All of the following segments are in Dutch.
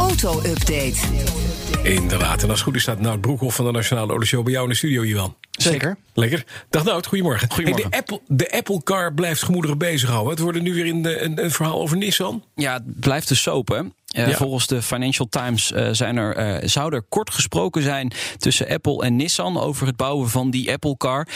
Auto-update. Inderdaad. En als het goed is staat Nout Broekhoff van de Nationale Autoshow bij jou in de studio, Johan. Zeker. Lekker. Dag Nout, goedemorgen. Goedemorgen. Hey, de, Apple, de Apple Car blijft gemoederen bezighouden. Het wordt nu weer een, een, een verhaal over Nissan. Ja, het blijft de soap, hè? Uh, Ja. Volgens de Financial Times uh, zijn er, uh, zou er kort gesproken zijn tussen Apple en Nissan over het bouwen van die Apple Car.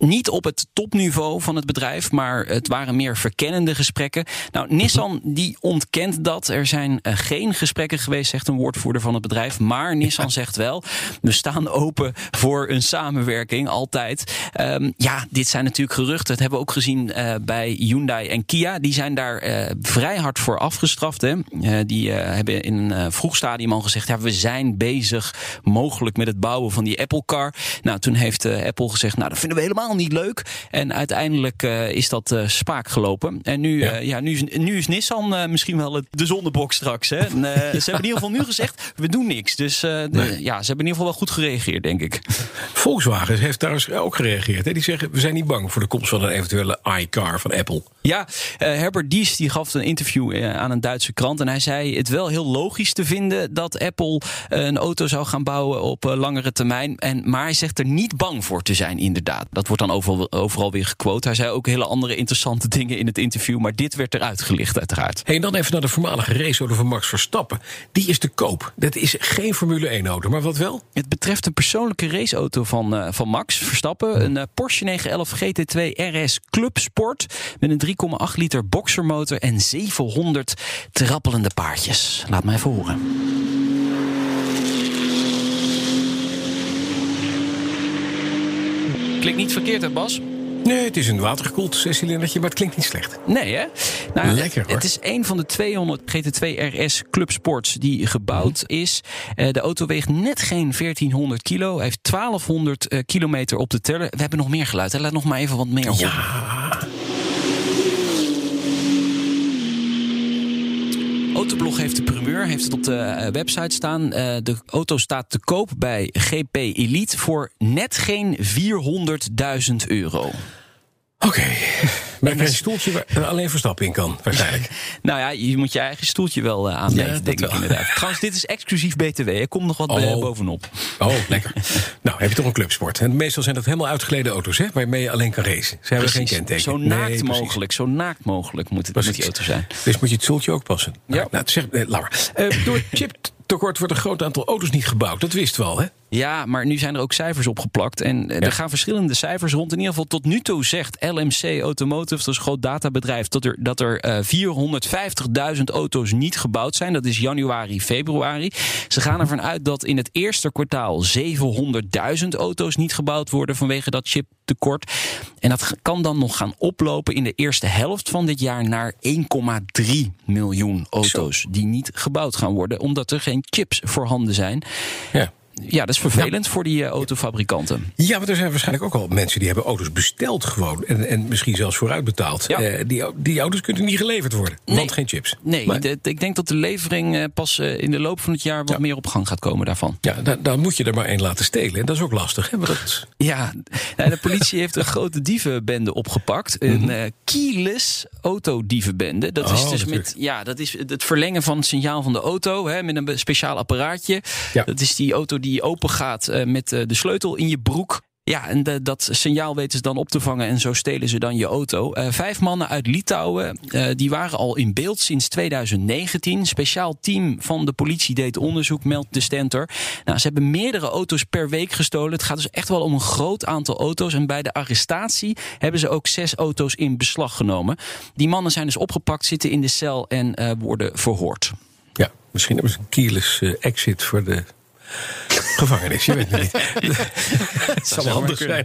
Niet op het topniveau van het bedrijf, maar het waren meer verkennende gesprekken. Nou, Nissan die ontkent dat. Er zijn uh, geen gesprekken geweest, zegt een woordvoerder van het bedrijf. Maar Nissan ja. zegt wel, we staan open voor een samenwerking, altijd. Um, ja, dit zijn natuurlijk geruchten. Dat hebben we ook gezien uh, bij Hyundai en Kia. Die zijn daar uh, vrij hard voor afgestraft. Hè. die hebben in een vroeg stadium al gezegd, ja, we zijn bezig mogelijk met het bouwen van die Apple Car. Nou, toen heeft Apple gezegd, nou, dat vinden we helemaal niet leuk. En uiteindelijk uh, is dat uh, spaak gelopen. En nu, ja. Uh, ja, nu, is, nu is Nissan misschien wel het, de zondebok straks. Hè? En, ze hebben in ieder geval nu gezegd, we doen niks. Dus de, nee. ja, ze hebben in ieder geval wel goed gereageerd, denk ik. Volkswagen heeft daar ook gereageerd. Hè? Die zeggen, we zijn niet bang voor de komst van een eventuele iCar van Apple. Ja, Herbert Dies die gaf een interview aan een Duitse krant. En hij zei het wel heel logisch te vinden dat Apple een auto zou gaan bouwen op langere termijn. En, maar hij zegt er niet bang voor te zijn, inderdaad. Dat wordt dan overal, overal weer gequote. Hij zei ook hele andere interessante dingen in het interview, maar dit werd eruit gelicht uiteraard. Hey, en dan even naar de voormalige raceauto van Max Verstappen. Die is te koop. Dat is geen Formule 1 auto, maar wat wel? Het betreft een persoonlijke raceauto van, uh, van Max Verstappen. Een uh, Porsche 911 GT2 RS Club Sport met een 3,8 liter boxermotor en 700 trappelende paardjes. Laat me even horen. Klinkt niet verkeerd, hè Bas? Nee, het is een watergekoeld zescilindertje, maar het klinkt niet slecht. Nee, hè? Nou, Lekker, hoor. Het is een van de 200 GT2 RS Club Sports die gebouwd mm. is. Uh, de auto weegt net geen 1400 kilo. Hij heeft 1200 uh, kilometer op de teller. We hebben nog meer geluid. Hè? Laat nog maar even wat meer ja. Autoblog heeft de primeur, heeft het op de website staan. Uh, de auto staat te koop bij GP Elite voor net geen 400.000 euro. Oké. Met een stoeltje waar alleen Verstappen in kan, waarschijnlijk. nou ja, je moet je eigen stoeltje wel uh, aanmeten, ja, denk ik inderdaad. Trouwens, dit is exclusief BTW. Er komt nog wat oh. bovenop. Oh, lekker. nou, heb je toch een clubsport. En meestal zijn dat helemaal uitgeleden auto's, hè? Waarmee je alleen kan racen. Ze hebben geen kenteken. Zo naakt nee, mogelijk, zo naakt mogelijk moet, het, moet die auto zijn. Dus moet je het stoeltje ook passen. Ja. Nou, nou zeg, eh, laat maar. Uh, door chip tekort wordt een groot aantal auto's niet gebouwd. Dat wist wel, hè? Ja, maar nu zijn er ook cijfers opgeplakt. En ja. er gaan verschillende cijfers rond. In ieder geval tot nu toe zegt LMC Automotive, dat is een groot databedrijf, dat er, dat er uh, 450.000 auto's niet gebouwd zijn. Dat is januari, februari. Ze gaan ervan uit dat in het eerste kwartaal 700.000 auto's niet gebouwd worden vanwege dat chiptekort. En dat kan dan nog gaan oplopen in de eerste helft van dit jaar naar 1,3 miljoen auto's Zo. die niet gebouwd gaan worden, omdat er geen chips voorhanden zijn. Ja. Ja, dat is vervelend ja. voor die uh, autofabrikanten. Ja, maar er zijn waarschijnlijk ook al mensen die hebben auto's besteld gewoon. En, en misschien zelfs vooruit betaald. Ja. Uh, die, die auto's kunnen niet geleverd worden, nee. want geen chips. Nee, maar, de, ik denk dat de levering uh, pas in de loop van het jaar wat ja. meer op gang gaat komen daarvan. Ja, dan, dan, moet je er maar één laten stelen. En dat is ook lastig. Hè? Dat... Ja, nou, de politie heeft een grote dievenbende opgepakt. Een mm -hmm. keyless autodievenbende. Dat oh, is dus natuurlijk. met ja, dat is het verlengen van het signaal van de auto. Hè, met een speciaal apparaatje. Ja. Dat is die auto die open gaat uh, met uh, de sleutel in je broek. Ja, en dat signaal weten ze dan op te vangen en zo stelen ze dan je auto. Uh, vijf mannen uit Litouwen, die waren al in beeld sinds 2019. Speciaal team van de politie deed onderzoek, meldt de Stentor. Nou, ze hebben meerdere auto's per week gestolen. Het gaat dus echt wel om een groot aantal auto's. En bij de arrestatie hebben ze ook zes auto's in beslag genomen. Die mannen zijn dus opgepakt, zitten in de cel en worden verhoord. Ja, misschien een keyless exit voor de gevangenis, je weet het niet. Het zal handig zijn.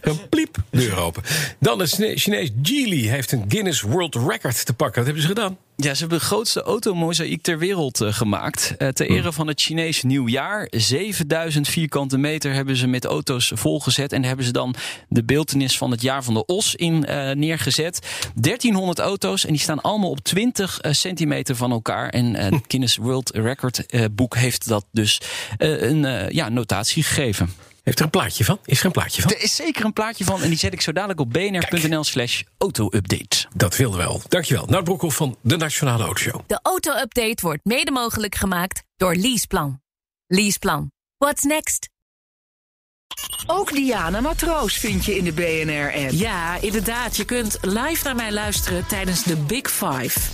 Een pliep, deur open. Dan de Chinees Geely heeft een Guinness World Record te pakken. Wat hebben ze gedaan? Ja, ze hebben de grootste automozaïek ter wereld uh, gemaakt. Uh, ter ere van het Chinese nieuwjaar. 7000 vierkante meter hebben ze met auto's volgezet. En hebben ze dan de beeldenis van het jaar van de os in uh, neergezet. 1300 auto's en die staan allemaal op 20 centimeter van elkaar. En het Guinness World Record boek heeft dat dus een ja, notatie gegeven. Heeft er een plaatje van? Is er een plaatje van? Er is zeker een plaatje van en die zet ik zo dadelijk op bnr.nl slash auto-update. Dat wilden we wel. Dankjewel. Nout Broekhoff van de Nationale Autoshow. De auto-update wordt mede mogelijk gemaakt door Leaseplan. Leaseplan. What's next? Ook Diana Matroos vind je in de BNR-app. Ja, inderdaad. Je kunt live naar mij luisteren tijdens de Big Five.